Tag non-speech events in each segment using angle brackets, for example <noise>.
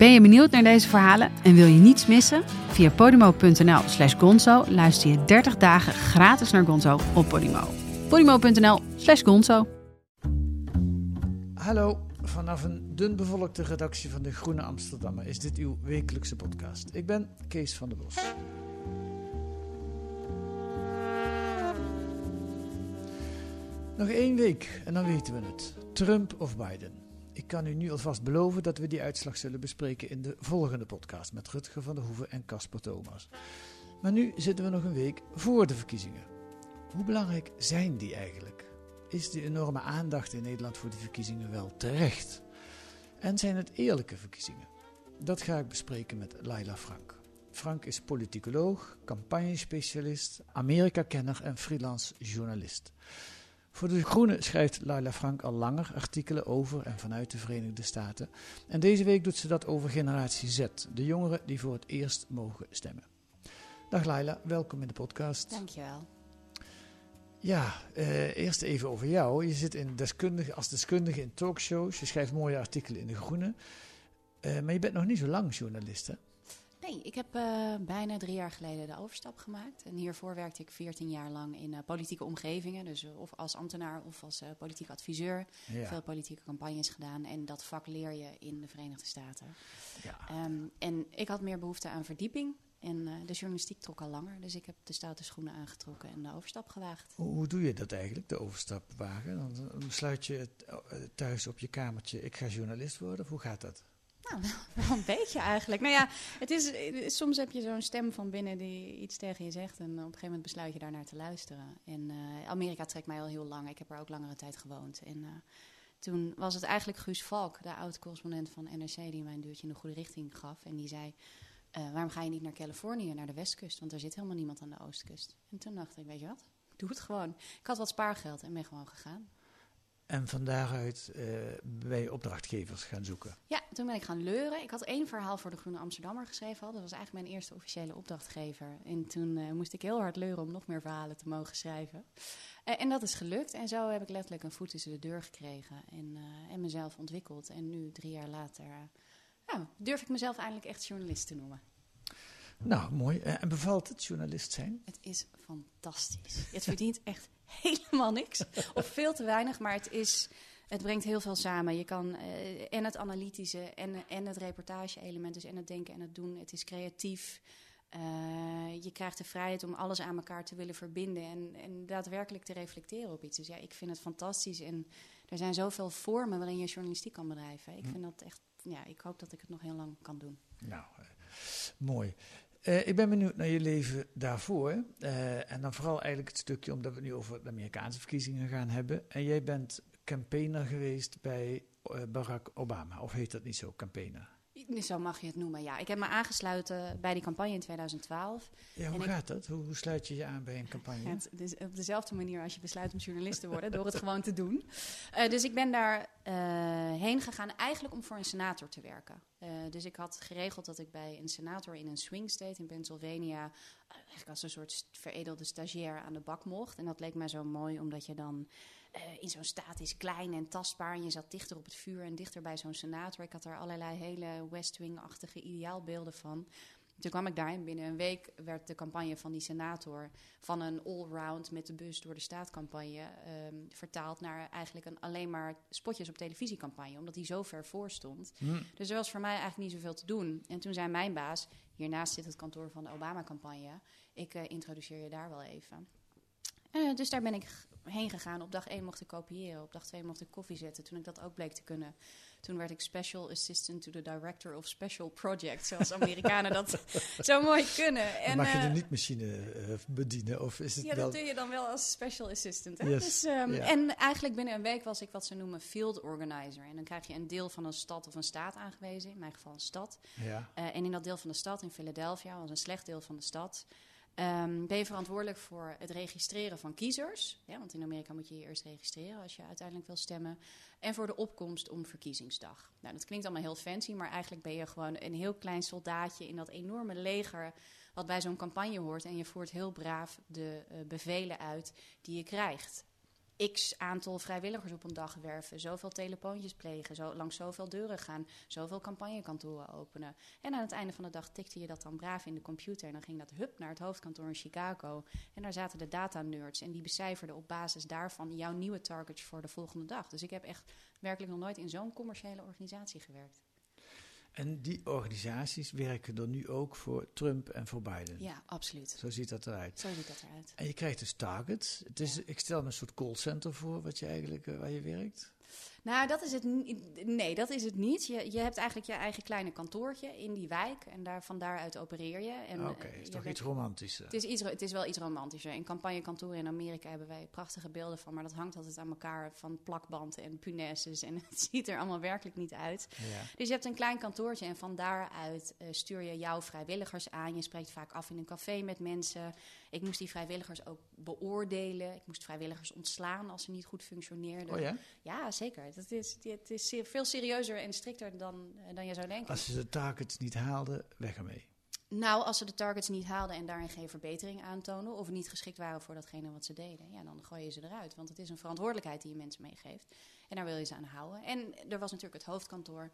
Ben je benieuwd naar deze verhalen en wil je niets missen? Via podimo.nl slash gonzo luister je 30 dagen gratis naar Gonzo op Podimo. podimo.nl slash gonzo Hallo, vanaf een dun bevolkte redactie van de Groene Amsterdammer is dit uw wekelijkse podcast. Ik ben Kees van der Bos. Nog één week en dan weten we het. Trump of Biden. Kan u nu alvast beloven dat we die uitslag zullen bespreken in de volgende podcast met Rutger van der Hoeven en Casper Thomas. Maar nu zitten we nog een week voor de verkiezingen. Hoe belangrijk zijn die eigenlijk? Is de enorme aandacht in Nederland voor die verkiezingen wel terecht? En zijn het eerlijke verkiezingen? Dat ga ik bespreken met Laila Frank. Frank is politicoloog, campagnespecialist, Amerika-kenner en freelance journalist. Voor De Groene schrijft Laila Frank al langer artikelen over en vanuit de Verenigde Staten. En deze week doet ze dat over generatie Z, de jongeren die voor het eerst mogen stemmen. Dag Laila, welkom in de podcast. Dankjewel. Ja, eh, eerst even over jou. Je zit in deskundige, als deskundige in talkshows, je schrijft mooie artikelen in De Groene. Eh, maar je bent nog niet zo lang journalist, hè? Nee, ik heb uh, bijna drie jaar geleden de overstap gemaakt. En hiervoor werkte ik 14 jaar lang in uh, politieke omgevingen. Dus uh, of als ambtenaar of als politiek adviseur. Ja. Veel politieke campagnes gedaan. En dat vak leer je in de Verenigde Staten. Ja. Um, en ik had meer behoefte aan verdieping. En de journalistiek trok al langer. Dus ik heb de stoute schoenen aangetrokken en de overstap gewaagd. Hoe, doe je dat eigenlijk, de overstap wagen? Dan besluit je thuis op je kamertje, ik ga journalist worden. Of hoe gaat dat? Nou, wel een beetje eigenlijk. Nou ja, het is, soms heb je zo'n stem van binnen die iets tegen je zegt. En op een gegeven moment besluit je daar naar te luisteren. En uh, Amerika trekt mij al heel lang. Ik heb er ook langere tijd gewoond. En uh, toen was het eigenlijk Guus Valk, de oud-correspondent van NRC, die mij een duwtje in de goede richting gaf. En die zei: Waarom ga je niet naar Californië, naar de westkust? Want er zit helemaal niemand aan de oostkust. En toen dacht ik: Weet je wat? Doe het gewoon. Ik had wat spaargeld en ben gewoon gegaan. En van daaruit uh, bij opdrachtgevers gaan zoeken. Ja, toen ben ik gaan leuren. Ik had één verhaal voor de Groene Amsterdammer geschreven. Dat was eigenlijk mijn eerste officiële opdrachtgever. En toen uh, moest ik heel hard leuren om nog meer verhalen te mogen schrijven. Uh, en dat is gelukt. En zo heb ik letterlijk een voet tussen de deur gekregen. En, en mezelf ontwikkeld. En nu, drie jaar later, durf ik mezelf eindelijk echt journalist te noemen. Nou, mooi. En bevalt het journalist zijn? Het is fantastisch. Het verdient echt helemaal niks. Of veel te weinig, maar het, is, het brengt heel veel samen. Je kan uh, en het analytische en, en het reportage-element, dus en het denken en het doen. Het is creatief. Uh, je krijgt de vrijheid om alles aan elkaar te willen verbinden en, en daadwerkelijk te reflecteren op iets. Dus ja, ik vind het fantastisch. En er zijn zoveel vormen waarin je journalistiek kan bedrijven. Ik vind dat echt, ja, ik hoop dat ik het nog heel lang kan doen. Nou, uh, mooi. Uh, ik ben benieuwd naar je leven daarvoor. Uh, en dan vooral eigenlijk het stukje omdat we het nu over de Amerikaanse verkiezingen gaan hebben. En jij bent campaigner geweest bij uh, Barack Obama. Of heet dat niet zo, campaigner? Zo mag je het noemen, ja. Ik heb me aangesloten bij die campagne in 2012. Ja, hoe en gaat ik, dat? Hoe, hoe, sluit je je aan bij een campagne? Ja, het is op dezelfde manier als je besluit om journalist te worden, door het gewoon te doen. Uh, dus ik ben daar uh, heen gegaan eigenlijk om voor een senator te werken. Uh, dus ik had geregeld dat ik bij een senator in een swing state in Pennsylvania... eigenlijk als een soort veredelde stagiair aan de bak mocht. En dat leek mij zo mooi, omdat je dan... Uh, in zo'n staat is klein en tastbaar. En je zat dichter op het vuur en dichter bij zo'n senator. Ik had daar allerlei hele West Wing-achtige ideaalbeelden van. Toen kwam ik daar en binnen een week werd de campagne van die senator... van een all-round met de bus door de staatcampagne... Um, vertaald naar eigenlijk een alleen maar spotjes op televisiecampagne. Omdat die zo ver voor stond. Hmm. Dus er was voor mij eigenlijk niet zoveel te doen. En toen zei mijn baas... hiernaast zit het kantoor van de Obama-campagne... ik uh, introduceer je daar wel even... Uh, dus daar ben ik heen gegaan. Op dag 1 mocht ik kopiëren, op dag 2 mocht ik koffie zetten. Toen ik dat ook bleek te kunnen, toen werd ik Special Assistant to the Director of Special Projects. Zoals Amerikanen dat <laughs> zo mooi kunnen. En, mag je de eh, niet-machine uh, bedienen? Of is het ja, wel... dat doe je dan wel als Special Assistant. Hè? Yes, Dus, um, ja. En eigenlijk binnen een week was ik wat ze noemen Field Organizer. En dan krijg je een deel van een stad of een staat aangewezen. In mijn geval een stad. Ja. Uh, en in dat deel van de stad, in Philadelphia, was een slecht deel van de stad. Um, ben je verantwoordelijk voor het registreren van kiezers? Ja, want in Amerika moet je je eerst registreren als je uiteindelijk wil stemmen. En voor de opkomst om verkiezingsdag. Nou, dat klinkt allemaal heel fancy, maar eigenlijk ben je gewoon een heel klein soldaatje in dat enorme leger wat bij zo'n campagne hoort. En je voert heel braaf de uh, bevelen uit die je krijgt. X aantal vrijwilligers op een dag werven, zoveel telefoontjes plegen, zo, langs zoveel deuren gaan, zoveel campagnekantoren openen. En aan het einde van de dag tikte je dat dan braaf in de computer en dan ging dat hup naar het hoofdkantoor in Chicago. En daar zaten de data nerds en die becijferden op basis daarvan jouw nieuwe targets voor de volgende dag. Dus ik heb echt werkelijk nog nooit in zo'n commerciële organisatie gewerkt. En die organisaties werken dan nu ook voor Trump en voor Biden? Ja, absoluut. Zo ziet dat eruit. Zo ziet dat eruit. En je krijgt dus targets. Het is, ik stel me een soort callcenter voor wat je eigenlijk, uh, waar je werkt. Nou, dat is het. Nee, dat is het niet. Je, je hebt eigenlijk je eigen kleine kantoortje in die wijk en daar, van daaruit opereer je. Oké, okay, is toch bent, iets romantischer? Het is, iets, het is wel iets romantischer. In campagnekantoren in Amerika hebben wij prachtige beelden van, maar dat hangt altijd aan elkaar van plakband en punaises en <laughs> het ziet er allemaal werkelijk niet uit. Ja. Dus je hebt een klein kantoortje en van daaruit uh, stuur je jouw vrijwilligers aan. Je spreekt vaak af in een café met mensen. Ik moest die vrijwilligers ook beoordelen. Ik moest vrijwilligers ontslaan als ze niet goed functioneerden. Oh ja? Ja, zeker. Het is, het is veel serieuzer en strikter dan, dan je zou denken. Als ze de targets niet haalden, weg ermee. Nou, als ze de targets niet haalden en daarin geen verbetering aantonen... of niet geschikt waren voor datgene wat ze deden... ja, dan gooi je ze eruit. Want het is een verantwoordelijkheid die je mensen meegeeft. En daar wil je ze aan houden. En er was natuurlijk het hoofdkantoor...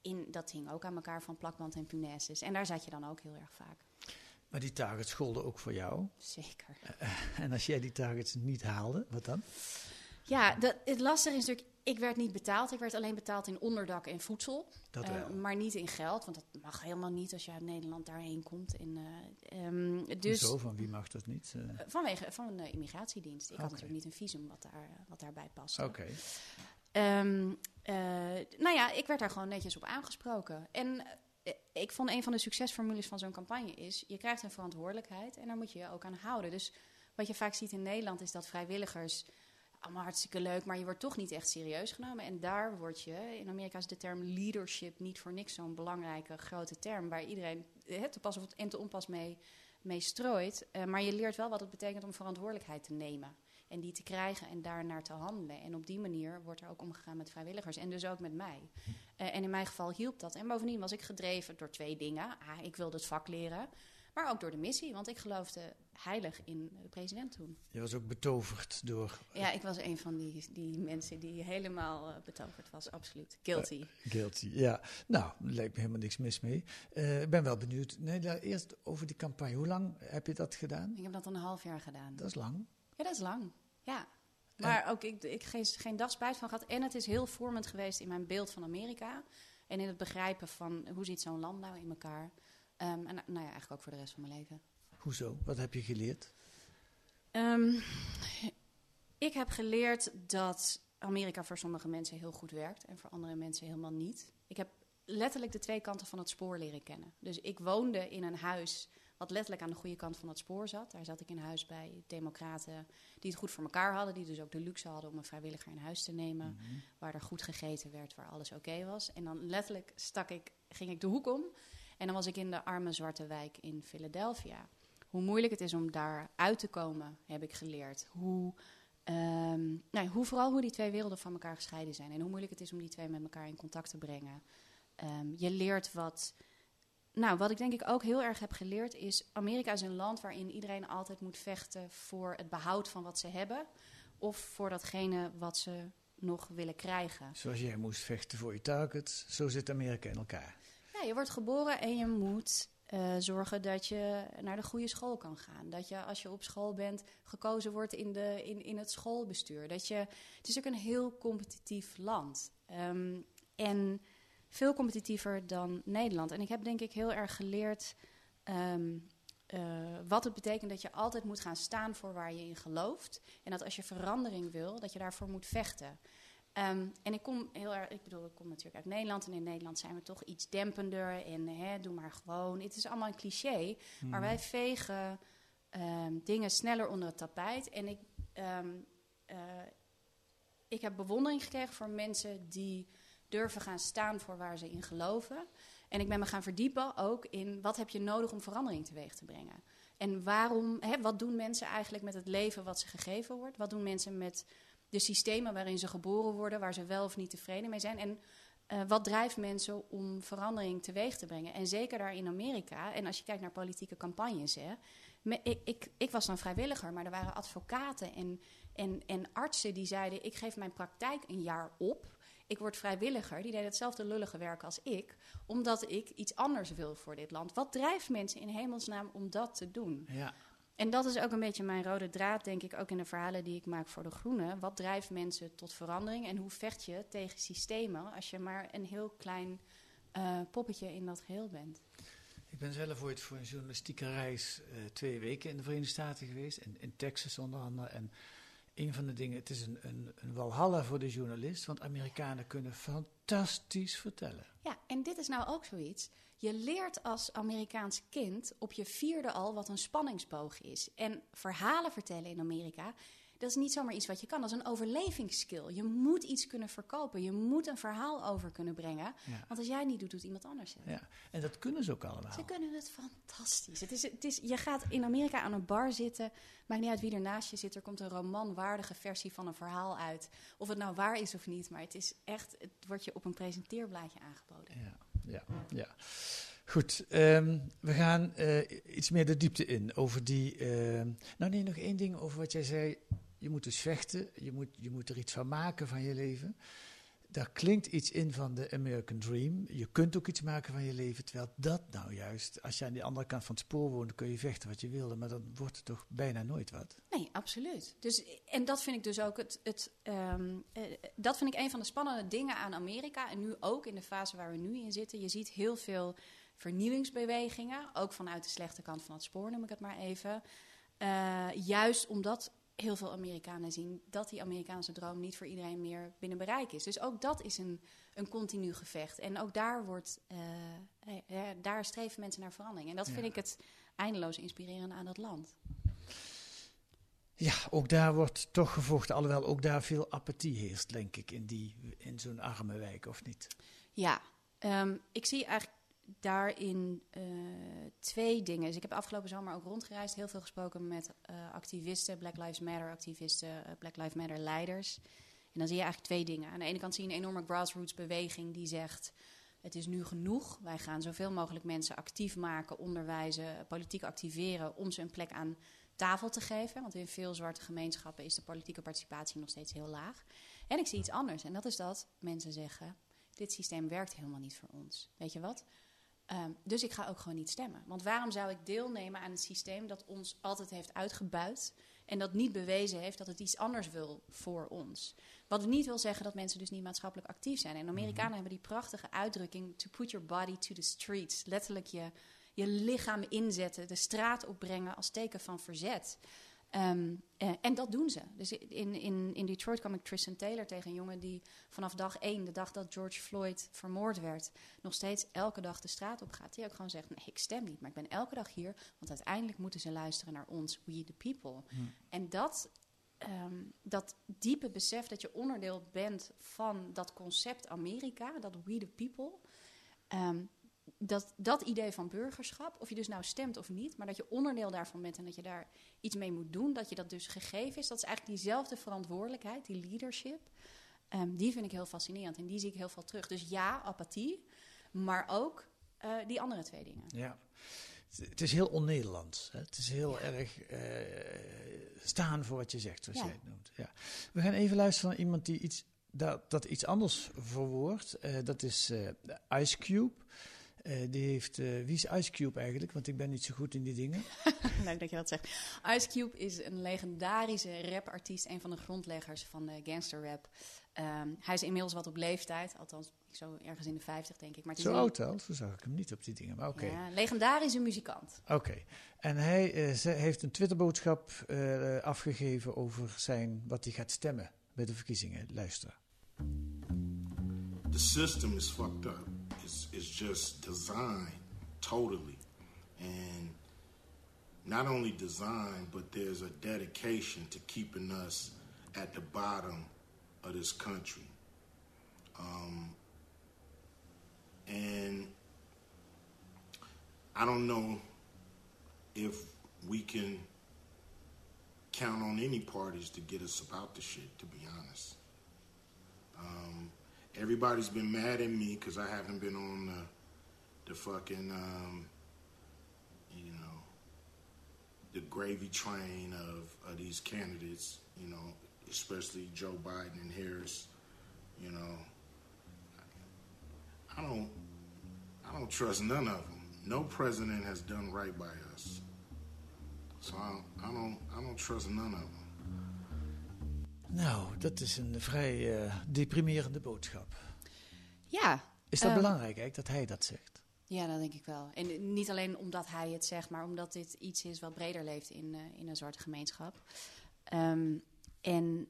In, dat hing ook aan elkaar van plakband en punaises. En daar zat je dan ook heel erg vaak. Maar die targets golden ook voor jou. Zeker. Uh, en als jij die targets niet haalde, wat dan? Ja, dat, het lastige is natuurlijk, ik werd niet betaald. Ik werd alleen betaald in onderdak en voedsel. Dat wel. Uh, maar niet in geld, want dat mag helemaal niet als je uit Nederland daarheen komt. En, uh, um, dus, Zo, van wie mag dat niet? Uh... Vanwege van de immigratiedienst. Ik okay. had natuurlijk niet een visum wat, daar, wat daarbij past. Oké. Okay. Um, nou ja, ik werd daar gewoon netjes op aangesproken. En ik vond een van de succesformules van zo'n campagne is... je krijgt een verantwoordelijkheid en daar moet je je ook aan houden. Dus wat je vaak ziet in Nederland is dat vrijwilligers... allemaal hartstikke leuk, maar je wordt toch niet echt serieus genomen. En daar word je... In Amerika is de term leadership niet voor niks zo'n belangrijke grote term... waar iedereen te pas en te onpas mee, mee strooit. Uh, maar je leert wel wat het betekent om verantwoordelijkheid te nemen... En die te krijgen en daarnaar te handelen. En op die manier wordt er ook omgegaan met vrijwilligers. En dus ook met mij. Uh, en in mijn geval hielp dat. En bovendien was ik gedreven door twee dingen. Ik wilde het vak leren. Maar ook door de missie. Want ik geloofde heilig in de president toen. Je was ook betoverd door... Ja, ik was een van die, die mensen die helemaal uh, betoverd was. Absoluut. Guilty. Uh, guilty, ja. Nou, lijkt me helemaal niks mis mee. Uh, ik ben wel benieuwd. Nee, daar, eerst over die campagne. Hoe lang heb je dat gedaan? Ik heb dat een half jaar gedaan. Dat is lang. Ja, dat is lang. Ja. Maar en? ook ik, ik geen, geen dag spijt van gehad. En het is heel vormend geweest in mijn beeld van Amerika. En in het begrijpen van hoe ziet zo'n land nou in elkaar. Um, en nou ja, eigenlijk ook voor de rest van mijn leven. Hoezo? Wat heb je geleerd? Um, ik heb geleerd dat Amerika voor sommige mensen heel goed werkt. En voor andere mensen helemaal niet. Ik heb letterlijk de twee kanten van het spoor leren kennen. Dus ik woonde in een huis wat letterlijk aan de goede kant van het spoor zat. Daar zat ik in huis bij democraten die het goed voor elkaar hadden. Die dus ook de luxe hadden om een vrijwilliger in huis te nemen. Mm -hmm. Waar er goed gegeten werd, waar alles oké okay was. En dan letterlijk stak ik, ging ik de hoek om. En dan was ik in de arme zwarte wijk in Philadelphia. Hoe moeilijk het is om daar uit te komen, heb ik geleerd. Hoe, um, nou, hoe vooral hoe die twee werelden van elkaar gescheiden zijn. En hoe moeilijk het is om die twee met elkaar in contact te brengen. Um, je leert wat... Nou, wat ik denk ik ook heel erg heb geleerd is... Amerika is een land waarin iedereen altijd moet vechten... voor het behoud van wat ze hebben... of voor datgene wat ze nog willen krijgen. Zoals jij moest vechten voor je targets, zo zit Amerika in elkaar. Ja, je wordt geboren en je moet uh, zorgen dat je naar de goede school kan gaan. Dat je als je op school bent gekozen wordt in, de, in, in het schoolbestuur. Dat je, het is ook een heel competitief land. Um, en veel competitiever dan Nederland. En ik heb denk ik heel erg geleerd um, eh, wat het betekent dat je altijd moet gaan staan voor waar je in gelooft. En dat als je verandering wil, dat je daarvoor moet vechten. Ehm, en ik kom heel erg, ik bedoel, ik kom natuurlijk uit Nederland. En in Nederland zijn we toch iets dempender. En hè, doe maar gewoon. Het is allemaal een cliché. Maar wij vegen ehm, dingen sneller onder het tapijt. En ik, ehm, eh, ik heb bewondering gekregen voor mensen die durven gaan staan voor waar ze in geloven. En ik ben me gaan verdiepen ook in wat heb je nodig om verandering teweeg te brengen. En waarom, hè, wat doen mensen eigenlijk met het leven wat ze gegeven wordt? Wat doen mensen met de systemen waarin ze geboren worden, waar ze wel of niet tevreden mee zijn? En uh, wat drijft mensen om verandering teweeg te brengen? En zeker daar in Amerika, en als je kijkt naar politieke campagnes, hè, ik, ik, ik, was dan vrijwilliger, maar er waren advocaten en, en, en artsen die zeiden: Ik geef mijn praktijk een jaar op. Ik word vrijwilliger. Die deden hetzelfde lullige werk als ik, omdat ik iets anders wil voor dit land. Wat drijft mensen in hemelsnaam om dat te doen? Ja. En dat is ook een beetje mijn rode draad, denk ik, ook in de verhalen die ik maak voor de Groenen. Wat drijft mensen tot verandering en hoe vecht je tegen systemen als je maar een heel klein uh, poppetje in dat geheel bent? Ik ben zelf ooit voor een journalistieke reis uh, twee weken in de Verenigde Staten geweest, in, in Texas onder andere. En een van de dingen, het is een, een, een walhalla voor de journalist, want Amerikanen kunnen fantastisch vertellen. Ja, en dit is nou ook zoiets. Je leert als Amerikaans kind op je vierde al wat een spanningsboog is. En verhalen vertellen in Amerika, dat is niet zomaar iets wat je kan. Dat is een overlevingsskill. Je moet iets kunnen verkopen. Je moet een verhaal over kunnen brengen. Want als jij niet doet, doet iemand anders het. Ja, en dat kunnen ze ook allemaal. Ze kunnen het fantastisch. Het is, het is, je gaat in Amerika aan een bar zitten. Maakt niet uit wie er naast je zit. Er komt een romanwaardige versie van een verhaal uit. Of het nou waar is of niet. Maar het is echt, het wordt je op een presenteerblaadje aangeboden. Ja, ja, ja. Goed, um, we gaan uh, iets meer de diepte in over die. Uh, nou, nee, nog één ding over wat jij zei je moet dus vechten, je moet, je moet er iets van maken van je leven. Daar klinkt iets in van de American Dream. Je kunt ook iets maken van je leven. Terwijl dat nou juist, als je aan die andere kant van het spoor woont, kun je vechten wat je wilde. Maar dan wordt het toch bijna nooit wat. Nee, absoluut. Dus, en dat vind ik dus ook het. het um, uh, dat vind ik een van de spannende dingen aan Amerika. En nu ook in de fase waar we nu in zitten. Je ziet heel veel vernieuwingsbewegingen. Ook vanuit de slechte kant van het spoor, noem ik het maar even. Uh, juist omdat heel veel Amerikanen zien dat die Amerikaanse droom niet voor iedereen meer binnen bereik is. Dus ook dat is een, een continu gevecht. En ook daar, wordt, uh, daar streven mensen naar verandering. En dat vind ik het eindeloos inspirerende aan dat land. Ja, ook daar wordt toch gevochten. Alhoewel ook daar veel apathie heerst, denk ik, in, die, in zo'n arme wijk, of niet? Ja, um, ik zie eigenlijk daarin uh, twee dingen. Dus ik heb afgelopen zomer ook rondgereisd, heel veel gesproken met uh, activisten, Black Lives Matter activisten, uh, Black Lives Matter leiders. En dan zie je eigenlijk twee dingen. Aan de ene kant zie je een enorme grassroots beweging die zegt: het is nu genoeg. Wij gaan zoveel mogelijk mensen actief maken, onderwijzen, politiek activeren om ze een plek aan tafel te geven. Want in veel zwarte gemeenschappen is de politieke participatie nog steeds heel laag. En ik zie iets anders. En dat is dat mensen zeggen: dit systeem werkt helemaal niet voor ons. Weet je wat? Um, dus ik ga ook gewoon niet stemmen. Want waarom zou ik deelnemen aan een systeem dat ons altijd heeft uitgebuit en dat niet bewezen heeft dat het iets anders wil voor ons? Wat niet wil zeggen dat mensen dus niet maatschappelijk actief zijn. En Amerikanen mm -hmm. hebben die prachtige uitdrukking: to put your body to the streets. Letterlijk je, je lichaam inzetten, de straat opbrengen als teken van verzet. Um, uh, en dat doen ze. Dus in, in, in Detroit kwam ik Tristan Taylor tegen, een jongen die vanaf dag één, de dag dat George Floyd vermoord werd, nog steeds elke dag de straat op gaat. Die ook gewoon zegt: Nee, ik stem niet, maar ik ben elke dag hier, want uiteindelijk moeten ze luisteren naar ons, we the people. Hmm. En dat, um, dat diepe besef dat je onderdeel bent van dat concept Amerika, dat we the people. Um, dat, dat idee van burgerschap, of je dus nou stemt of niet, maar dat je onderdeel daarvan bent en dat je daar iets mee moet doen, dat je dat dus gegeven is, dat is eigenlijk diezelfde verantwoordelijkheid, die leadership. Um, die vind ik heel fascinerend en die zie ik heel veel terug. Dus ja, apathie, maar ook uh, die andere twee dingen. Ja. Het is heel on-Nederlands. Het is heel ja. erg uh, staan voor wat je zegt, zoals ja. jij het noemt. Ja. We gaan even luisteren naar iemand die iets, dat, dat iets anders verwoordt. Uh, dat is Ice Cube. Uh, die heeft, uh, wie is Ice Cube eigenlijk? Want ik ben niet zo goed in die dingen. <laughs> Leuk dat je dat zegt. Ice Cube is een legendarische rapartiest, een van de grondleggers van de gangsterrap. Um, hij is inmiddels wat op leeftijd, althans Zo ergens in de 50, denk ik. Maar Zo oud al, zo zag ik hem niet op die dingen. Maar oké. Ja, legendarische muzikant. Oké. En hij eh, ze- heeft een Twitterboodschap eh, afgegeven over zijn, wat hij gaat stemmen bij de verkiezingen. Luister. the system is fucked up. It's just designed totally. And not only designed, but there's a dedication to keeping us at the bottom of this country. Um, and I don't know if we can count on any parties to get us about the shit, to be honest. Um, everybody's been mad at me because I haven't been on the, the fucking, um, you know, the gravy train of, of these candidates, you know, especially Joe Biden and Harris, you know. I don't, I don't trust none of them. No president has done right by us. So I don't, I don't, I don't trust none of them. Nou, dat is een vrij eh, deprimerende boodschap. Ja. Is dat Ehm, belangrijk eigenlijk dat hij dat zegt? Ja, dat denk ik wel. En niet alleen omdat hij het zegt, maar omdat dit iets is wat breder leeft in, eh, in een zwarte gemeenschap. Ehm, en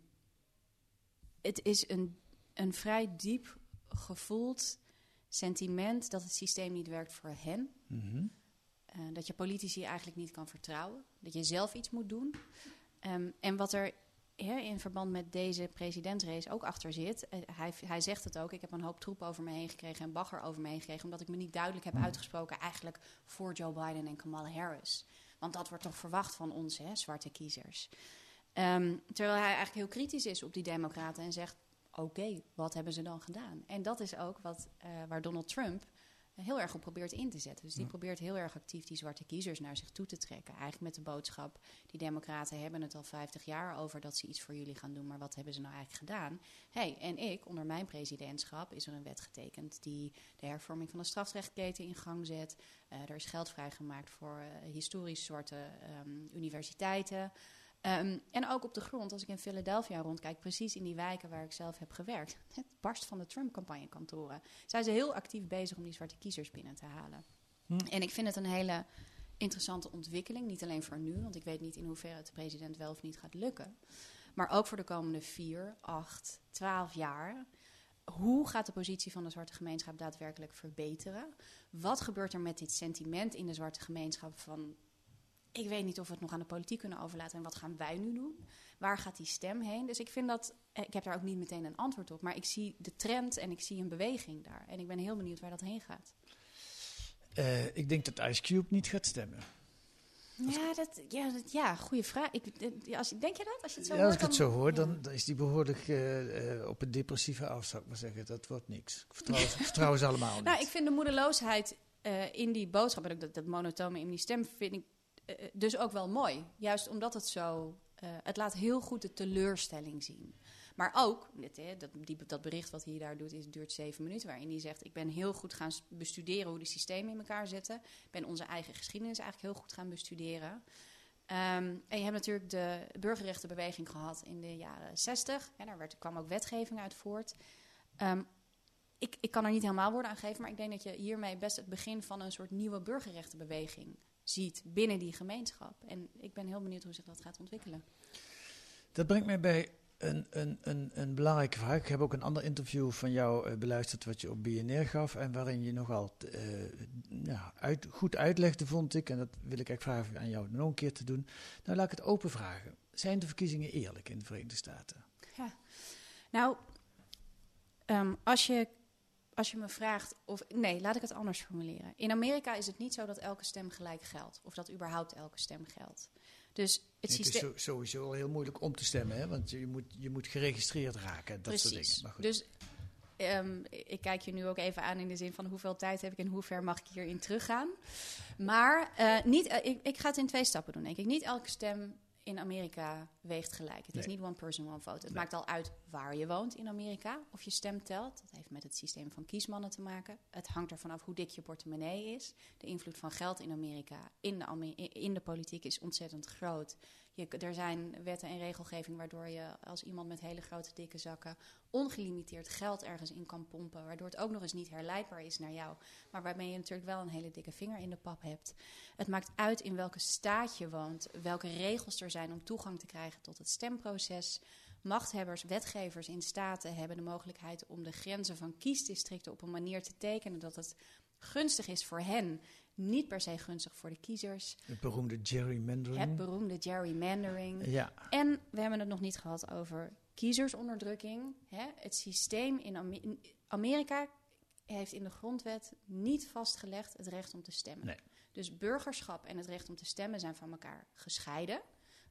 het is een, een vrij diep gevoeld sentiment dat het systeem niet werkt voor hen. Mhm. Eh, dat je politici eigenlijk niet kan vertrouwen. Dat je zelf iets moet doen. Ehm, en wat er in verband met deze presidentsrace ook achter zit. eh, hij, hij zegt het ook. Ik heb een hoop troep over me heen gekregen en bagger over me heen gekregen. Omdat ik me niet duidelijk heb uitgesproken eigenlijk voor Joe Biden en Kamala Harris. Want dat wordt toch verwacht van ons, hè, zwarte kiezers. Ehm, terwijl hij eigenlijk heel kritisch is op die democraten en zegt... oké, wat hebben ze dan gedaan? En dat is ook wat, eh, waar Donald Trump heel erg op probeert in te zetten. Dus die probeert heel erg actief die zwarte kiezers naar zich toe te trekken. Eigenlijk met de boodschap, die democraten hebben het al 50 jaar over dat ze iets voor jullie gaan doen, maar wat hebben ze nou eigenlijk gedaan? hey, en ik, onder mijn presidentschap, is er een wet getekend die de hervorming van de strafrechtketen in gang zet. Eh, er is geld vrijgemaakt voor eh, historisch zwarte ehm, universiteiten. Ehm, en ook op de grond, als ik in Philadelphia rondkijk, precies in die wijken waar ik zelf heb gewerkt. <laughs> Het barst van de Trump-campagnekantoren. Zijn ze heel actief bezig om die zwarte kiezers binnen te halen. En ik vind het een hele interessante ontwikkeling. Niet alleen voor nu, want ik weet niet in hoeverre het de president wel of niet gaat lukken. Maar ook voor de komende vier, acht, twaalf jaar. Hoe gaat de positie van de zwarte gemeenschap daadwerkelijk verbeteren? Wat gebeurt er met dit sentiment in de zwarte gemeenschap van ik weet niet of we het nog aan de politiek kunnen overlaten. En wat gaan wij nu doen? Waar gaat die stem heen? Dus ik vind dat. eh, Ik heb daar ook niet meteen een antwoord op. Maar ik zie de trend en ik zie een beweging daar. En ik ben heel benieuwd waar dat heen gaat. Eh, ik denk dat Ice Cube niet gaat stemmen. Ja, dat, ja, dat, ja goede vraag. Ik, eh, als, denk je dat? Als je het zo ja, hoort, als ik het zo hoor, ja. dan, is die behoorlijk eh, eh, op een depressieve af, zou ik maar zeggen. Dat wordt niks. Ik vertrouw, <laughs> vertrouw ze allemaal niet. Nou, ik vind de moedeloosheid in die boodschap en ook dat, dat monotone in die stem vind ik dus ook wel mooi. Juist omdat het zo. eh, het laat heel goed de teleurstelling zien. Maar ook, hè, dat, die, dat bericht wat hij daar doet, is, duurt zeven minuten. Waarin hij zegt: Ik ben heel goed gaan bestuderen hoe de systemen in elkaar zitten. Ik ben onze eigen geschiedenis eigenlijk heel goed gaan bestuderen. Ehm, en je hebt natuurlijk de burgerrechtenbeweging gehad in de jaren 60. En daar werd, kwam ook wetgeving uit voort. Ehm, ik, ik kan er niet helemaal woorden aan geven, maar ik denk dat je hiermee best het begin van een soort nieuwe burgerrechtenbeweging ziet binnen die gemeenschap. En ik ben heel benieuwd hoe zich dat gaat ontwikkelen. Dat brengt mij bij een, een, een, een belangrijke vraag. Ik heb ook een ander interview van jou eh, beluisterd wat je op BNR gaf. En waarin je nogal eh, ja, uit, goed uitlegde, vond ik. En dat wil ik eigenlijk vragen aan jou nog een keer te doen. Nou, laat ik het open vragen. Zijn de verkiezingen eerlijk in de Verenigde Staten? Ja. Nou, ehm, als, je, als je me vraagt of. Nee, laat ik het anders formuleren. In Amerika is het niet zo dat elke stem gelijk geldt. Of dat überhaupt elke stem geldt. Dus het Het is systeem. sowieso al heel moeilijk om te stemmen, hè? want je moet, je moet geregistreerd raken. Dat soort dingen. Maar goed. Dus ehm, ik kijk je nu ook even aan in de zin van hoeveel tijd heb ik en hoe ver mag ik hierin teruggaan. Maar eh, niet, eh, ik, ik ga het in twee stappen doen, denk ik. Niet elke stem in Amerika weegt gelijk. Het is niet one person, one vote. Het Nee. maakt al uit waar je woont in Amerika, of je stem telt. Dat heeft met het systeem van kiesmannen te maken. Het hangt ervan af hoe dik je portemonnee is. De invloed van geld in Amerika in de, in de politiek is ontzettend groot. Er zijn wetten en regelgeving waardoor je als iemand met hele grote dikke zakken ongelimiteerd geld ergens in kan pompen. Waardoor het ook nog eens niet herleidbaar is naar jou. Maar waarmee je natuurlijk wel een hele dikke vinger in de pap hebt. Het maakt uit in welke staat je woont, welke regels er zijn om toegang te krijgen tot het stemproces. Machthebbers, wetgevers in staten hebben de mogelijkheid om de grenzen van kiesdistricten op een manier te tekenen dat het gunstig is voor hen, niet per se gunstig voor de kiezers. Het beroemde gerrymandering. Het beroemde gerrymandering. Ja. En we hebben het nog niet gehad over kiezersonderdrukking. Hè? Het systeem in Amer- in Amerika heeft in de grondwet niet vastgelegd het recht om te stemmen. Nee. Dus burgerschap en het recht om te stemmen zijn van elkaar gescheiden.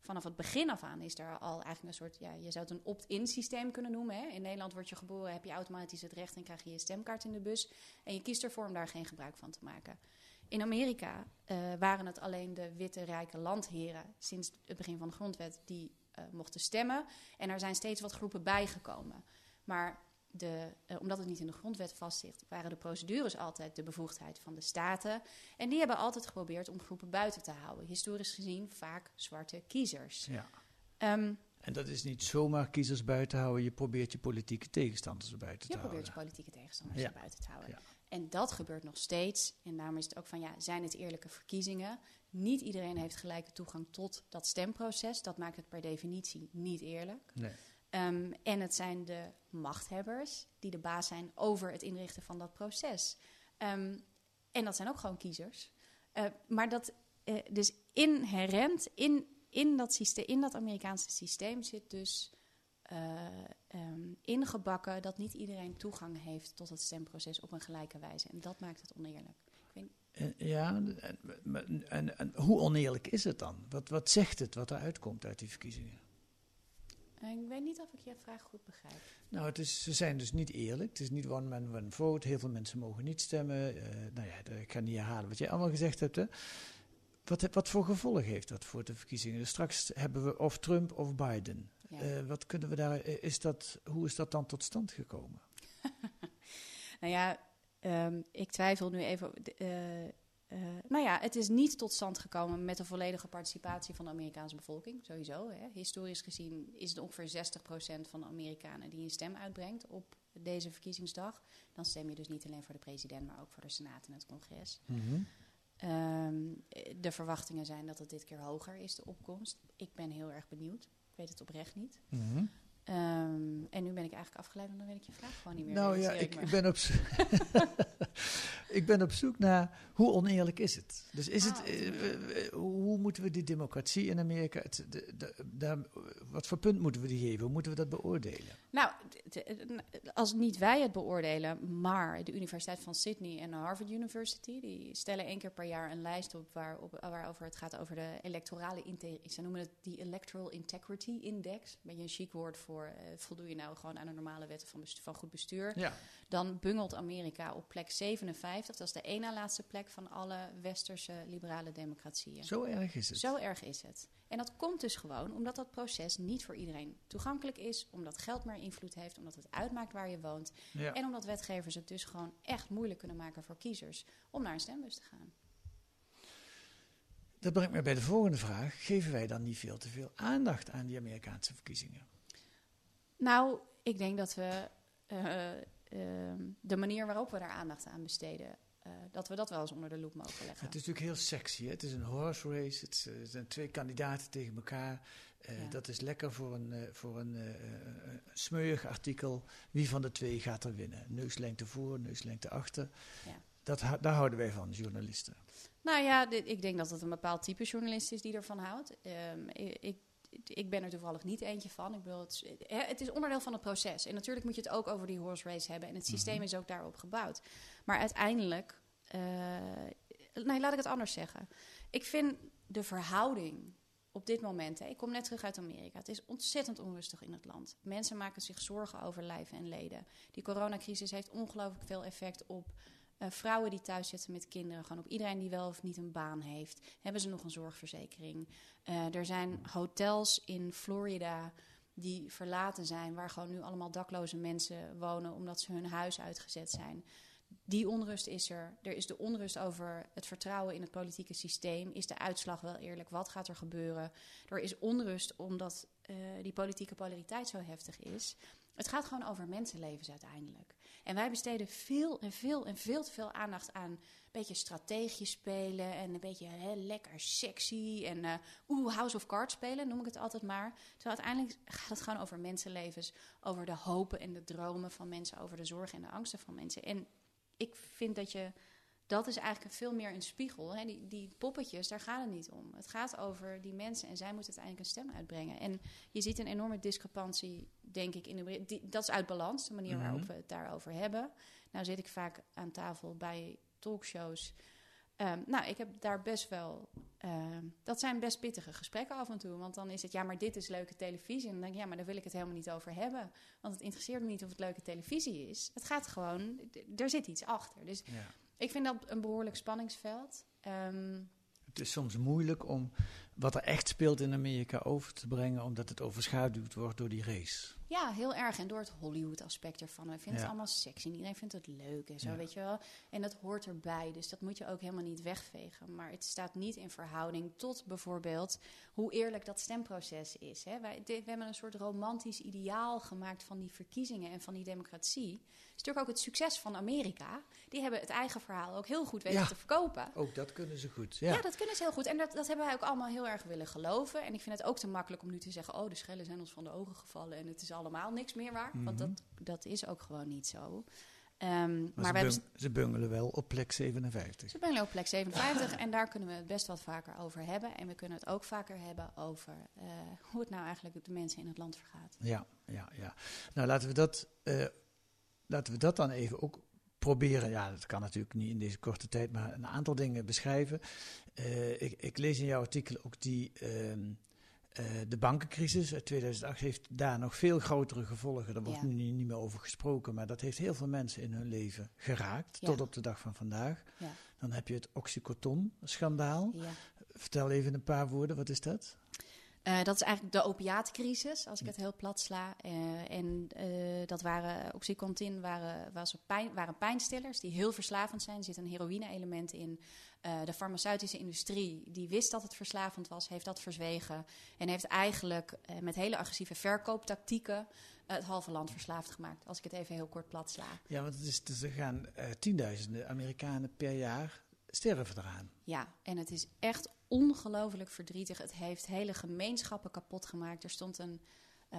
Vanaf het begin af aan is er al eigenlijk een soort, ja, je zou het een opt-in systeem kunnen noemen. Hè? In Nederland word je geboren, heb je automatisch het recht en krijg je je stemkaart in de bus. En je kiest ervoor om daar geen gebruik van te maken. In Amerika eh, waren het alleen de witte rijke landheren sinds het begin van de grondwet die eh, mochten stemmen. En er zijn steeds wat groepen bijgekomen. Maar de, eh, omdat het niet in de grondwet vastzit, waren de procedures altijd de bevoegdheid van de staten. En die hebben altijd geprobeerd om groepen buiten te houden. Historisch gezien vaak zwarte kiezers. ja. Ehm, En dat is niet zomaar kiezers buiten houden. Je probeert je politieke tegenstanders er buiten je te probeert je houden. politieke tegenstanders Ja. buiten te houden. Ja. En dat gebeurt nog steeds. En daarom is het ook van, ja, zijn het eerlijke verkiezingen? Niet iedereen heeft gelijke toegang tot dat stemproces. Dat maakt het per definitie niet eerlijk. Nee. Ehm, en het zijn de machthebbers die de baas zijn over het inrichten van dat proces. Ehm, en dat zijn ook gewoon kiezers. Eh, maar dat, eh, dus inherent in, in, dat systeem, in dat Amerikaanse systeem zit dus eh, ehm, ingebakken dat niet iedereen toegang heeft tot het stemproces op een gelijke wijze. En dat maakt het oneerlijk. Ik weet, En- Ja, en, en, hoe oneerlijk is het dan? Wat, wat zegt het wat eruit komt uit die verkiezingen? eh, ik weet niet of ik je vraag goed begrijp. Nou, het is, ze zijn dus niet eerlijk. Het is niet one man, one vote. Heel veel mensen mogen niet stemmen. Eh, nou ja, ik ga niet herhalen wat jij allemaal gezegd hebt. Hè. Wat, wat voor gevolgen heeft dat voor de verkiezingen? Dus straks hebben we of Trump of Biden. Ja. Eh, wat kunnen we daar, eh, is dat, hoe is dat dan tot stand gekomen? <laughs> Nou ja, ehm, ik twijfel nu even. eh, nou ja, het is niet tot stand gekomen met de volledige participatie van de Amerikaanse bevolking, sowieso. Hè. Historisch gezien is het ongeveer 60% van de Amerikanen die een stem uitbrengt op deze verkiezingsdag. Dan stem je dus niet alleen voor de president, maar ook voor de Senaat en het congres. Ehm, de verwachtingen zijn dat het dit keer hoger is, de opkomst. Ik ben heel erg benieuwd. Weet het oprecht niet. Mhm. Ehm, en nu ben ik eigenlijk afgeleid, want dan weet ik je vraag gewoon niet meer. Nou ja, ik, ik, ben op, <laughs> ik ben op zoek naar hoe oneerlijk is het? Dus is het, Ah, eh, eh, hoe moeten we die democratie in Amerika, het, de, de, daar, wat voor punt moeten we die geven? Hoe moeten we dat beoordelen? Nou, als niet wij het beoordelen, maar de Universiteit van Sydney en de Harvard University, die stellen één keer per jaar een lijst op, waar, op waarover het gaat over de electorale integriteit. Ze noemen het die Electoral Integrity Index. Een beetje een chic woord voor eh, voldoe je nou gewoon aan de normale wetten van, van goed bestuur. Ja. Dan bungelt Amerika op plek 57. Dat is de na laatste plek van alle westerse liberale democratieën. Zo erg is het. Zo erg is het. En dat komt dus gewoon omdat dat proces niet voor iedereen toegankelijk is, omdat geld meer invloed heeft, omdat het uitmaakt waar je woont Ja. en omdat wetgevers het dus gewoon echt moeilijk kunnen maken voor kiezers om naar een stembus te gaan. Dat brengt me bij de volgende vraag. Geven wij dan niet veel te veel aandacht aan die Amerikaanse verkiezingen? Nou, ik denk dat we eh, ehm, de manier waarop we daar aandacht aan besteden, eh, dat we dat wel eens onder de loep mogen leggen. Het is natuurlijk heel sexy. Hè? Het is een horse race. Het, eh, het zijn twee kandidaten tegen elkaar. Ja. Dat is lekker voor een, voor een smeuig artikel. Wie van de twee gaat er winnen? Neuslengte voor, neuslengte achter. Ja. Dat, daar houden wij van, journalisten. Nou ja, dit- ik denk dat het een bepaald type journalist is die ervan houdt. Ehm, ik, ik, ik ben er toevallig niet eentje van. Ik bedoel, het, is- het is onderdeel van het proces. En natuurlijk moet je het ook over die horse race hebben. En het systeem is ook daarop gebouwd. Maar uiteindelijk... eh, nee, laat ik het anders zeggen. Ik vind de verhouding op dit moment... Hè, ik kom net terug uit Amerika. Het is ontzettend onrustig in het land. Mensen maken zich zorgen over lijven en leden. Die coronacrisis heeft ongelooflijk veel effect op... eh, vrouwen die thuis zitten met kinderen, gewoon op iedereen die wel of niet een baan heeft. Hebben ze nog een zorgverzekering? Eh, er zijn hotels in Florida die verlaten zijn, waar gewoon nu allemaal dakloze mensen wonen omdat ze hun huis uitgezet zijn. Die onrust is er. Er is de onrust over het vertrouwen in het politieke systeem. Is de uitslag wel eerlijk? Wat gaat er gebeuren? Er is onrust omdat uh, die politieke polariteit zo heftig is. Het gaat gewoon over mensenlevens uiteindelijk. En wij besteden veel en veel en veel te veel aandacht aan een beetje strategisch spelen en een beetje hè, lekker sexy en uh, oeh, House of Cards spelen, noem ik het altijd maar. Terwijl uiteindelijk gaat het gewoon over mensenlevens, over de hopen en de dromen van mensen, over de zorgen en de angsten van mensen. En ik vind dat je dat is eigenlijk veel meer een spiegel. Hè? Die, die poppetjes, daar gaat het niet om. Het gaat over die mensen en zij moeten uiteindelijk een stem uitbrengen. En je ziet een enorme discrepantie, denk ik, in de. Die, dat is uit balans, de manier mhm. waarop we het daarover hebben. Nou zit ik vaak aan tafel bij talkshows. Um, nou, ik heb daar best wel. Uh, dat zijn best pittige gesprekken af en toe. Want dan is het, ja, maar dit is leuke televisie. En dan denk ik, ja, maar daar wil ik het helemaal niet over hebben. Want het interesseert me niet of het leuke televisie is. Het gaat gewoon, er zit iets achter. Dus ja. Ik vind dat een behoorlijk spanningsveld. Um, het is soms moeilijk om wat er echt speelt in Amerika over te brengen, omdat het overschaduwd wordt door die race. Ja, heel erg. En door het Hollywood-aspect ervan. We vinden het allemaal sexy. Iedereen vindt het leuk en zo, weet je wel. En dat hoort erbij. Dus dat moet je ook helemaal niet wegvegen. Maar het staat niet in verhouding tot bijvoorbeeld hoe eerlijk dat stemproces is. Hè. Wij, we hebben een soort romantisch ideaal gemaakt van die verkiezingen en van die democratie. Het is natuurlijk ook het succes van Amerika. Die hebben het eigen verhaal ook heel goed weten te verkopen. Ook dat kunnen ze goed. Ja, dat kunnen ze heel goed. En dat, dat hebben wij ook allemaal heel erg willen geloven. En ik vind het ook te makkelijk om nu te zeggen: oh, de schellen zijn ons van de ogen gevallen en het is allemaal niks meer waar. Want mhm. dat, dat is ook gewoon niet zo. Um, maar, maar ze, ze, bungelen wel op plek 57. Ze bungelen op plek 57 en daar kunnen we het best wat vaker over hebben. En we kunnen het ook vaker hebben over uh, hoe het nou eigenlijk de mensen in het land vergaat. Ja, ja, ja. Nou, laten we dat, uh, laten we dat dan even ook proberen. Ja, dat kan natuurlijk niet in deze korte tijd, maar een aantal dingen beschrijven. Uh, ik, ik, lees in jouw artikel ook die. Ehm, uh, de bankencrisis uit 2008 heeft daar nog veel grotere gevolgen. Daar wordt nu niet meer over gesproken, maar dat heeft heel veel mensen in hun leven geraakt, tot op de dag van vandaag. Ja. Dan heb je het Oxycontin-schandaal. Vertel even een paar woorden, wat is dat? Uh, dat is eigenlijk de opiaatcrisis, als ik het heel plat sla. Uh, en uh, dat waren, Oxycontin waren, was pijn, waren pijnstillers die heel verslavend zijn. Er zit een heroïne-element in. De farmaceutische industrie, die wist dat het verslavend was, heeft dat verzwegen. En heeft eigenlijk met hele agressieve verkooptactieken het halve land verslaafd gemaakt. Als ik het even heel kort plat sla. Ja, want het is, dus er gaan tienduizenden Amerikanen per jaar sterven eraan. Ja, en het is echt ongelooflijk verdrietig. Het heeft hele gemeenschappen kapot gemaakt. Er stond een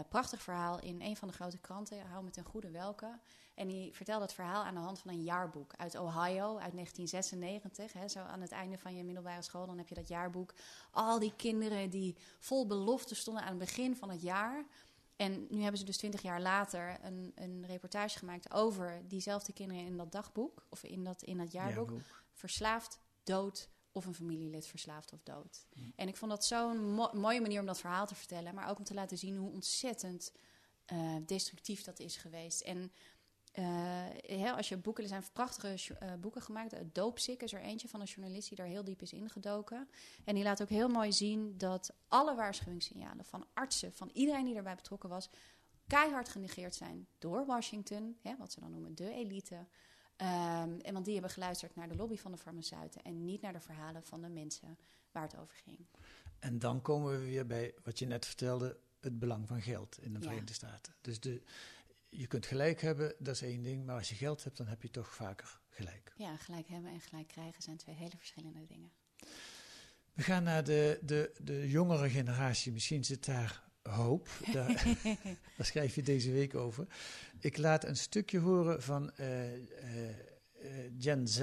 prachtig verhaal in een van de grote kranten, Hou met een goede welke. En die vertelde het verhaal aan de hand van een jaarboek uit Ohio uit 1996. Hè, zo aan het einde van je middelbare school, dan heb je dat jaarboek. Al die kinderen die vol belofte stonden aan het begin van het jaar. En nu hebben ze dus twintig jaar later een, een reportage gemaakt over diezelfde kinderen in dat dagboek, of in dat, in dat jaarboek. Verslaafd, dood, of een familielid verslaafd of dood. En ik vond dat zo'n mooie manier om dat verhaal te vertellen, maar ook om te laten zien hoe ontzettend uh, destructief dat is geweest. En uh, als je boeken, er zijn prachtige uh, boeken gemaakt. Doopsik is er eentje van een journalist die daar heel diep is ingedoken. En die laat ook heel mooi zien dat alle waarschuwingssignalen van artsen, van iedereen die erbij betrokken was, keihard genegeerd zijn door Washington, hè, wat ze dan noemen de elite. Um, en want die hebben geluisterd naar de lobby van de farmaceuten en niet naar de verhalen van de mensen waar het over ging. En dan komen we weer bij wat je net vertelde, het belang van geld in de Verenigde Staten. Dus de, je kunt gelijk hebben, dat is één ding, maar als je geld hebt, dan heb je toch vaker gelijk. Ja, gelijk hebben en gelijk krijgen zijn twee hele verschillende dingen. We gaan naar de, de, de jongere generatie. Misschien zit daar hoop. <laughs> Daar, daar, schrijf je deze week over. Ik laat een stukje horen van uh, uh, Gen Z,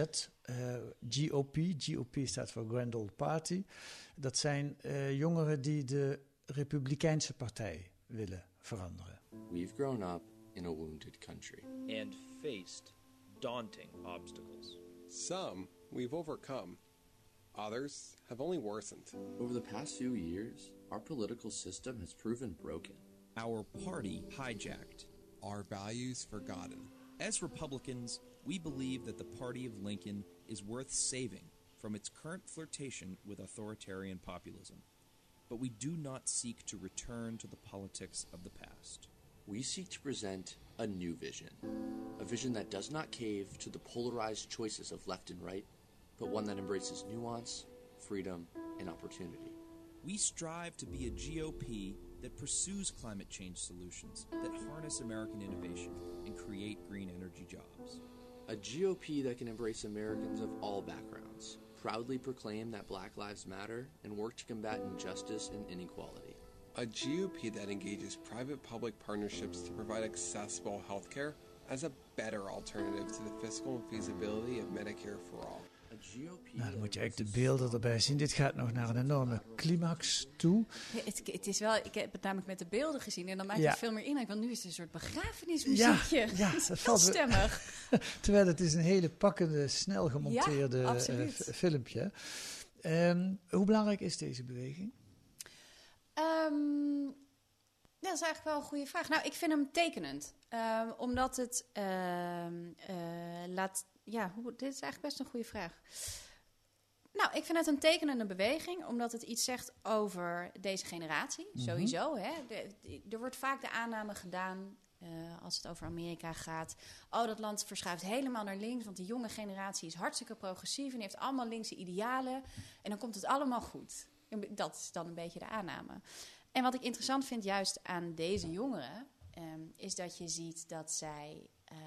uh, GOP. GOP staat voor Grand Old Party. Dat zijn jongeren die de Republikeinse Partij willen veranderen. We've grown up in a wounded country and faced daunting obstacles. Some we've overcome. Others have only worsened. Over the past few years, our political system has proven broken. Our party hijacked. Our values forgotten. As Republicans, we believe that the party of Lincoln is worth saving from its current flirtation with authoritarian populism. But we do not seek to return to the politics of the past. We seek to present a new vision. A vision that does not cave to the polarized choices of left and right, but one that embraces nuance, freedom, and opportunity. We strive to be a GOP that pursues climate change solutions, that harness American innovation, and create green energy jobs. A GOP that can embrace Americans of all backgrounds, proudly proclaim that Black Lives Matter, and work to combat injustice and inequality. A GOP that engages private public partnerships to provide accessible healthcare as a better alternative to the fiscal feasibility of Medicare for all. Nou, dan that moet je eigenlijk de beelden erbij zien. Dit gaat nog naar een enorme climax toe. Ja, Het, het is wel, ik heb het namelijk met de beelden gezien en dan maakt Ja. het veel meer indruk. Want nu is het een soort Ja, begrafenismuziekje. ja, <laughs> Het is dat valt stemmig. <laughs> Terwijl het is een hele pakkende, snel gemonteerde Ja, eh, filmpje. Ehm, hoe belangrijk is deze beweging? Ehm, dat is eigenlijk wel een goede vraag. Nou, ik vind hem tekenend. Ehm, omdat het ehm, eh, laat... Ja, hoe, dit is eigenlijk best een goede vraag. Nou, ik vind het een tekenende beweging, omdat het iets zegt over deze generatie, sowieso. Hè. De- de- er wordt vaak de aanname gedaan, eh, als het over Amerika gaat... oh, dat land verschuift helemaal naar links, want de jonge generatie is hartstikke progressief... en heeft allemaal linkse idealen, en dan komt het allemaal goed. Dat is dan een beetje de aanname. En wat ik interessant vind juist aan deze jongeren... ehm, is dat je ziet dat zij... eh,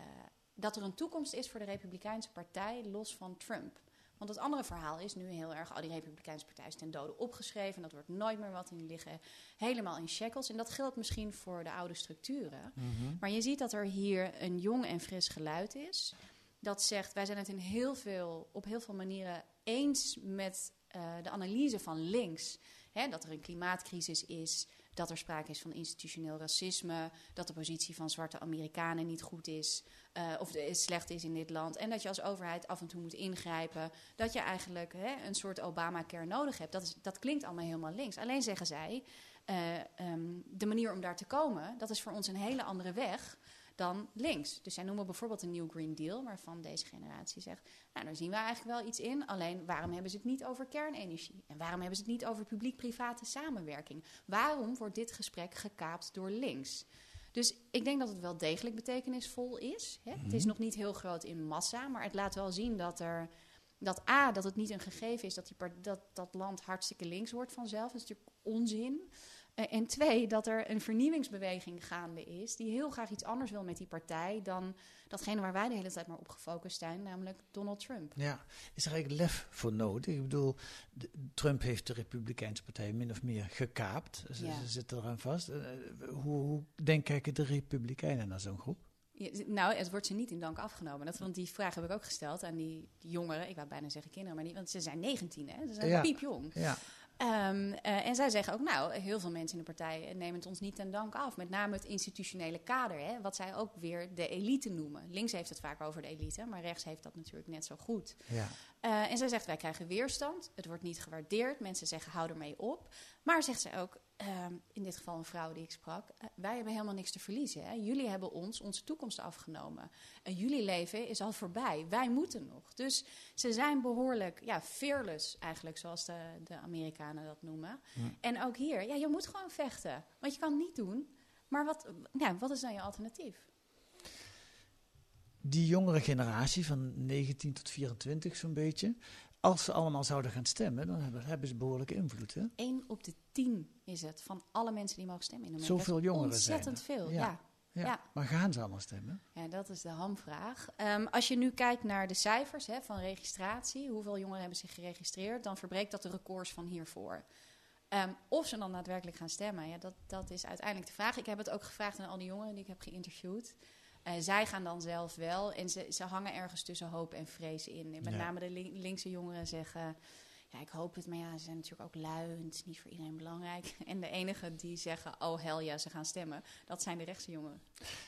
dat er een toekomst is voor de Republikeinse Partij los van Trump. Want het andere verhaal is nu heel erg... al die Republikeinse Partij is ten dode opgeschreven... dat wordt nooit meer wat in liggen. Helemaal in shackles. En dat geldt misschien voor de oude structuren. Maar je ziet dat er hier een jong en fris geluid is... dat zegt, wij zijn het in heel veel, op heel veel manieren eens met eh, de analyse van links. Hè, dat er een klimaatcrisis is, dat er sprake is van institutioneel racisme, dat de positie van zwarte Amerikanen niet goed is, eh, of slecht is in dit land. En dat je als overheid af en toe moet ingrijpen. Dat je eigenlijk hè, een soort Obamacare nodig hebt. Dat, is, dat klinkt allemaal helemaal links. Alleen zeggen zij, eh, ehm, de manier om daar te komen, dat is voor ons een hele andere weg dan links. Dus zij noemen bijvoorbeeld een New Green Deal, waarvan deze generatie zegt: Nou, daar zien we eigenlijk wel iets in. Alleen waarom hebben ze het niet over kernenergie? En waarom hebben ze het niet over publiek-private samenwerking? Waarom wordt dit gesprek gekaapt door links? Dus ik denk dat het wel degelijk betekenisvol is. Hè? Het is nog niet heel groot in massa, maar het laat wel zien dat er. Dat A, dat het niet een gegeven is dat, die dat dat land hartstikke links wordt vanzelf. Dat is natuurlijk onzin. Eh, en twee, dat er een vernieuwingsbeweging gaande is... die heel graag iets anders wil met die partij... dan datgene waar wij de hele tijd maar op gefocust zijn... namelijk Donald Trump. Ja, is er eigenlijk lef voor nodig? Ik bedoel, de- Trump heeft de Republikeinse Partij min of meer gekaapt. Ze, Ja. ze zitten eraan vast. Eh, hoe, hoe denk kijken de Republikeinen naar zo'n groep? Nou, het wordt ze niet in dank afgenomen. Dat, want die vraag heb ik ook gesteld aan die, die jongeren. Ik wou bijna zeggen kinderen, maar niet, want ze zijn 19, hè? Ze zijn Ja. piepjong. Ja, Ehm, eh, en zij zeggen ook, nou, heel veel mensen in de partij nemen het ons niet ten dank af. Met name het institutionele kader, hè, wat zij ook weer de elite noemen. Links heeft het vaak over de elite, maar rechts heeft dat natuurlijk net zo goed. ja. Eh, en zij zegt, wij krijgen weerstand. Het wordt niet gewaardeerd. Mensen zeggen, hou ermee op. Maar zegt zij ook, ehm, in dit geval een vrouw die ik sprak... eh, wij hebben helemaal niks te verliezen. Hè? Jullie hebben ons onze toekomst afgenomen. En jullie leven is al voorbij. Wij moeten nog. Dus ze zijn behoorlijk ja, fearless eigenlijk, zoals de, de Amerikanen dat noemen. En ook hier, ja, je moet gewoon vechten. Want je kan het niet doen. Maar wat, ja, wat is dan je alternatief? Die jongere generatie van 19 tot 24 zo'n beetje... als ze allemaal zouden gaan stemmen, dan hebben, hebben ze behoorlijke invloed. Hè? 1 op de 10 is het van alle mensen die mogen stemmen in Amerika. Zoveel jongeren zijn Ontzettend veel, Ja. ja. Ja. Ja. Maar gaan ze allemaal stemmen? Ja, dat is de hamvraag. Ehm, als je nu kijkt naar de cijfers hè, van registratie, hoeveel jongeren hebben zich geregistreerd, dan verbreekt dat de records van hiervoor. Ehm, of ze dan daadwerkelijk gaan stemmen, ja, dat, dat is uiteindelijk de vraag. Ik heb het ook gevraagd aan al die jongeren die ik heb geïnterviewd. Eh, zij gaan dan zelf wel en ze, ze hangen ergens tussen hoop en vrees in. En met Ja. name de lin- linkse jongeren zeggen... Ja, ik hoop het, maar ja, ze zijn natuurlijk ook lui en het is niet voor iedereen belangrijk. <laughs> En de enigen die zeggen, oh hel ja, ze gaan stemmen, dat zijn de rechtse jongeren.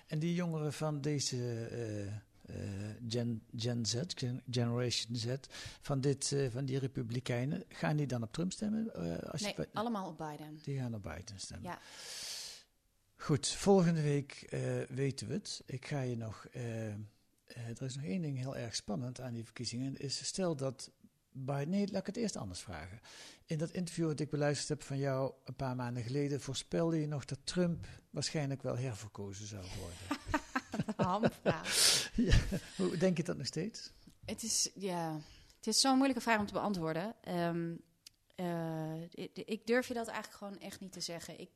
En die jongeren van deze eh, Gen, Gen Z, Gen- Generation Z, van, dit, van die Republikeinen, gaan die dan op Trump stemmen? Als Nee, je, allemaal op Biden. die gaan op Biden stemmen. Ja. Goed, volgende week eh, weten we het. Ik ga je nog. eh, eh, er is nog één ding heel erg spannend aan die verkiezingen. Is stel dat Biden. Nee, laat ik het eerst anders vragen. In dat interview dat ik beluisterd heb van jou een paar maanden geleden, voorspelde je nog dat Trump waarschijnlijk wel herverkozen zou worden. <laughs> Hamvraag. <laughs> ja, hoe denk je dat nog steeds? Het is, ja, het is zo'n moeilijke vraag om te beantwoorden. Ehm, eh, ik, ik durf je dat eigenlijk gewoon echt niet te zeggen. Ik,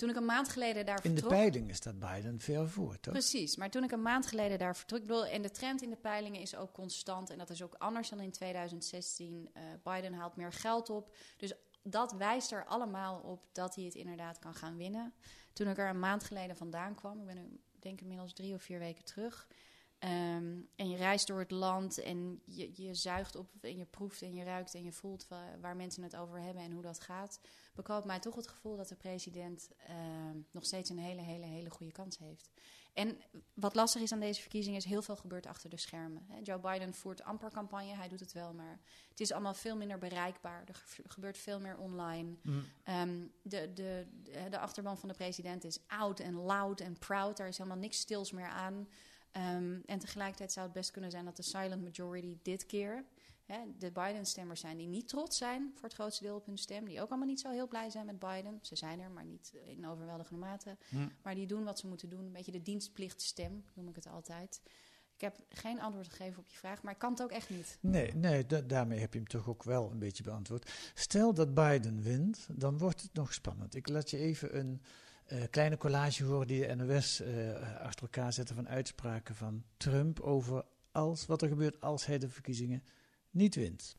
toen ik een maand geleden daar In de vertrok... peilingen staat Biden ver voor, toch? Precies, maar toen ik een maand geleden daar vertrok... ik bedoel, en de trend in de peilingen is ook constant... en dat is ook anders dan in 2016. Eh, Biden haalt meer geld op. Dus dat wijst er allemaal op dat hij het inderdaad kan gaan winnen. Toen ik er een maand geleden vandaan kwam... ik ben nu denk ik inmiddels drie of vier weken terug... Ehm, en je reist door het land en je, je zuigt op en je proeft en je ruikt en je voelt wa- waar mensen het over hebben en hoe dat gaat. Bekoopt mij toch het gevoel dat de president ehm, nog steeds een hele, hele, hele goede kans heeft. En wat lastig is aan deze verkiezingen is heel veel gebeurt achter de schermen. Joe Biden voert amper campagne, hij doet het wel, maar het is allemaal veel minder bereikbaar. Er ge- gebeurt veel meer online. Ehm, de, de, de, de achterban van de president is oud en loud en proud. Daar is helemaal niks stils meer aan. Ehm, en tegelijkertijd zou het best kunnen zijn dat de silent majority dit keer... Hè, de Biden-stemmers zijn die niet trots zijn voor het grootste deel op hun stem. Die ook allemaal niet zo heel blij zijn met Biden. Ze zijn er, maar niet in overweldigende mate. Maar die doen wat ze moeten doen. Een beetje de dienstplichtstem, noem ik het altijd. Ik heb geen antwoord gegeven op je vraag, maar ik kan het ook echt niet. Nee, nee da- daarmee heb je hem toch ook wel een beetje beantwoord. Stel dat Biden wint, dan wordt het nog spannend. Ik laat je even een eh, kleine collage horen die de NOS eh, achter elkaar zetten van uitspraken van Trump over als, wat er gebeurt als hij de verkiezingen niet wint.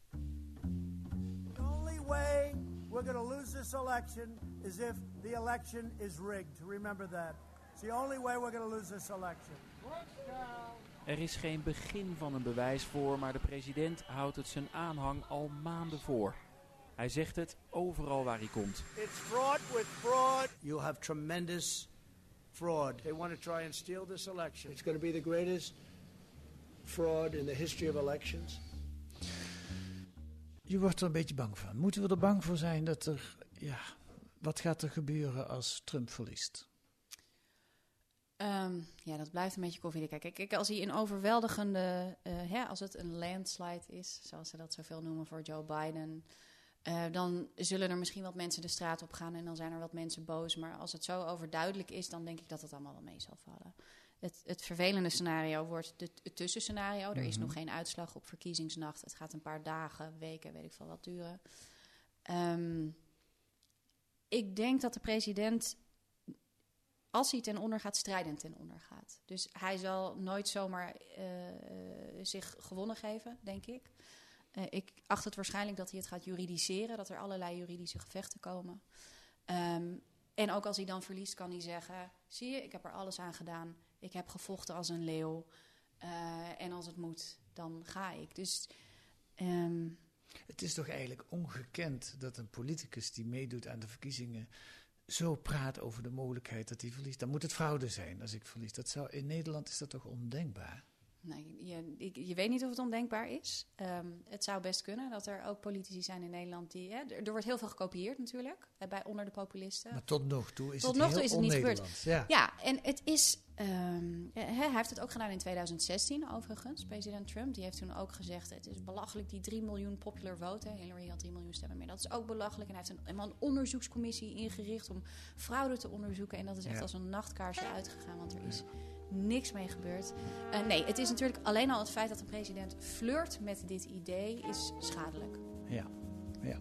The only way we're going to lose this election is if the election is rigged. Remember that. It's the only way we're going to lose this election. Er is geen begin van een bewijs voor, maar de president houdt het zijn aanhang al maanden voor. Hij zegt het overal waar hij komt. It's fraud with fraud. You'll have tremendous fraud. They want to try and steal this election. It's going to be the greatest fraud in the history of elections. Je wordt er een beetje bang van. Moeten we er bang voor zijn dat er, ja, wat gaat er gebeuren als Trump verliest? Ehm, ja, dat blijft een beetje koffiedik. Kijk, kijk, als hij in overweldigende, eh, hè, als het een landslide is, zoals ze dat zoveel noemen voor Joe Biden, eh, dan zullen er misschien wat mensen de straat op gaan en dan zijn er wat mensen boos. Maar als het zo overduidelijk is, dan denk ik dat het allemaal wel mee zal vallen. Het, het vervelende scenario wordt het tussenscenario. Er is nog geen uitslag op verkiezingsnacht. Het gaat een paar dagen, weken, weet ik veel wat duren. Ehm, ik denk dat de president als hij ten onder gaat, strijdend ten onder gaat. Dus hij zal nooit zomaar eh, zich gewonnen geven, denk ik. Eh, ik acht het waarschijnlijk dat hij het gaat juridiseren, dat er allerlei juridische gevechten komen. Ehm, en ook als hij dan verliest, kan hij zeggen: Zie je, ik heb er alles aan gedaan. Ik heb gevochten als een leeuw. Eh, en als het moet, dan ga ik. Dus ehm, Het is toch eigenlijk ongekend dat een politicus die meedoet aan de verkiezingen zo praat over de mogelijkheid dat hij verliest. Dan moet het fraude zijn als ik verlies. Dat zou, in Nederland is dat toch ondenkbaar? Nee, je, je weet niet of het ondenkbaar is. Ehm, het zou best kunnen dat er ook politici zijn in Nederland die. Hè, er, er wordt heel veel gekopieerd natuurlijk, bij onder de populisten. Maar tot nog toe is Tot het nog heel toe is het niet gebeurd. Ja. Ja, en het is. ehm, eh, hij heeft het ook gedaan in 2016, overigens, president Trump. Die heeft toen ook gezegd: Het is belachelijk, die 3 miljoen popular vote. hè. Hillary had 3 miljoen stemmen meer. Dat is ook belachelijk. En hij heeft een, een onderzoekscommissie ingericht om fraude te onderzoeken. En dat is echt Ja. als een nachtkaarsje uitgegaan, want er is niks mee gebeurd. Eh, nee, het is natuurlijk alleen al het feit dat de president flirt met dit idee is schadelijk. Ja, ja.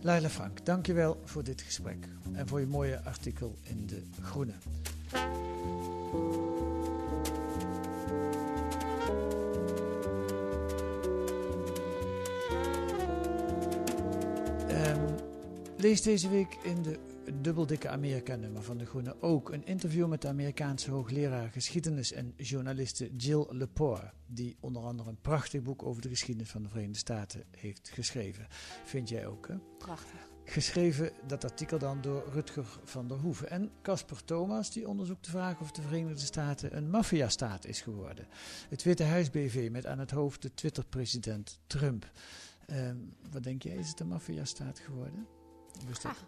Laila Frank, dankjewel voor dit gesprek en voor je mooie artikel in De Groene. Ehm, lees deze week in de dubbeldikke Amerika-nummer van De Groene ook een interview met de Amerikaanse hoogleraar geschiedenis en journaliste Jill Lepore, die onder andere een prachtig boek over de geschiedenis van de Verenigde Staten heeft geschreven. Vind jij ook, hè? Prachtig. Geschreven, dat artikel dan, door Rutger van der Hoeven. En Casper Thomas, die onderzoekt de vraag of de Verenigde Staten een maffiastaat is geworden. Het Witte Huis BV met aan het hoofd de Twitter-president Trump. Ehm, wat denk jij, is het een maffiastaat geworden? Dat, is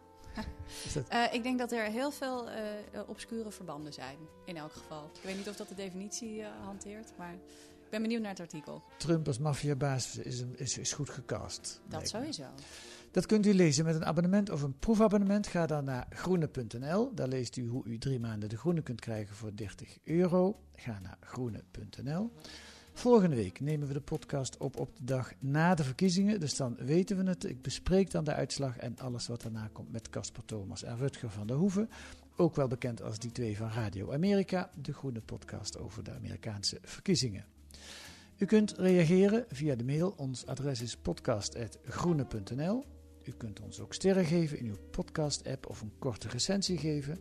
dat Eh, ik denk dat er heel veel eh, obscure verbanden zijn, in elk geval. Ik weet niet of dat de definitie eh, hanteert, maar ik ben benieuwd naar het artikel. Trump als maffiabaas is, is, is goed gecast. Dat sowieso. Dat kunt u lezen met een abonnement of een proefabonnement. Ga dan naar groene.nl. Daar leest u hoe u drie maanden de groene kunt krijgen voor 30 euro. Ga naar groene.nl. Volgende week nemen we de podcast op op de dag na de verkiezingen. Dus dan weten we het. Ik bespreek dan de uitslag en alles wat daarna komt met Casper Thomas en Rutger van der Hoeven. Ook wel bekend als die twee van Radio Amerika, de groene podcast over de Amerikaanse verkiezingen. U kunt reageren via de mail. Ons adres is podcast.groene.nl. U kunt ons ook sterren geven in uw podcast-app of een korte recensie geven.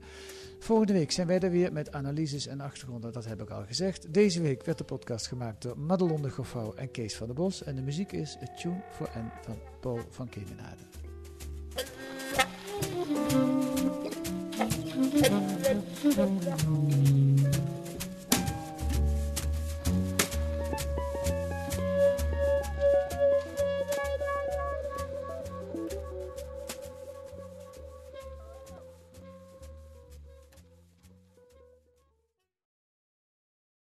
Volgende week zijn wij er weer met analyses en achtergronden, dat heb ik al gezegd. Deze week werd de podcast gemaakt door Madelon de en Kees van der Bos. En de muziek is A Tune for N van Paul van Kemenade.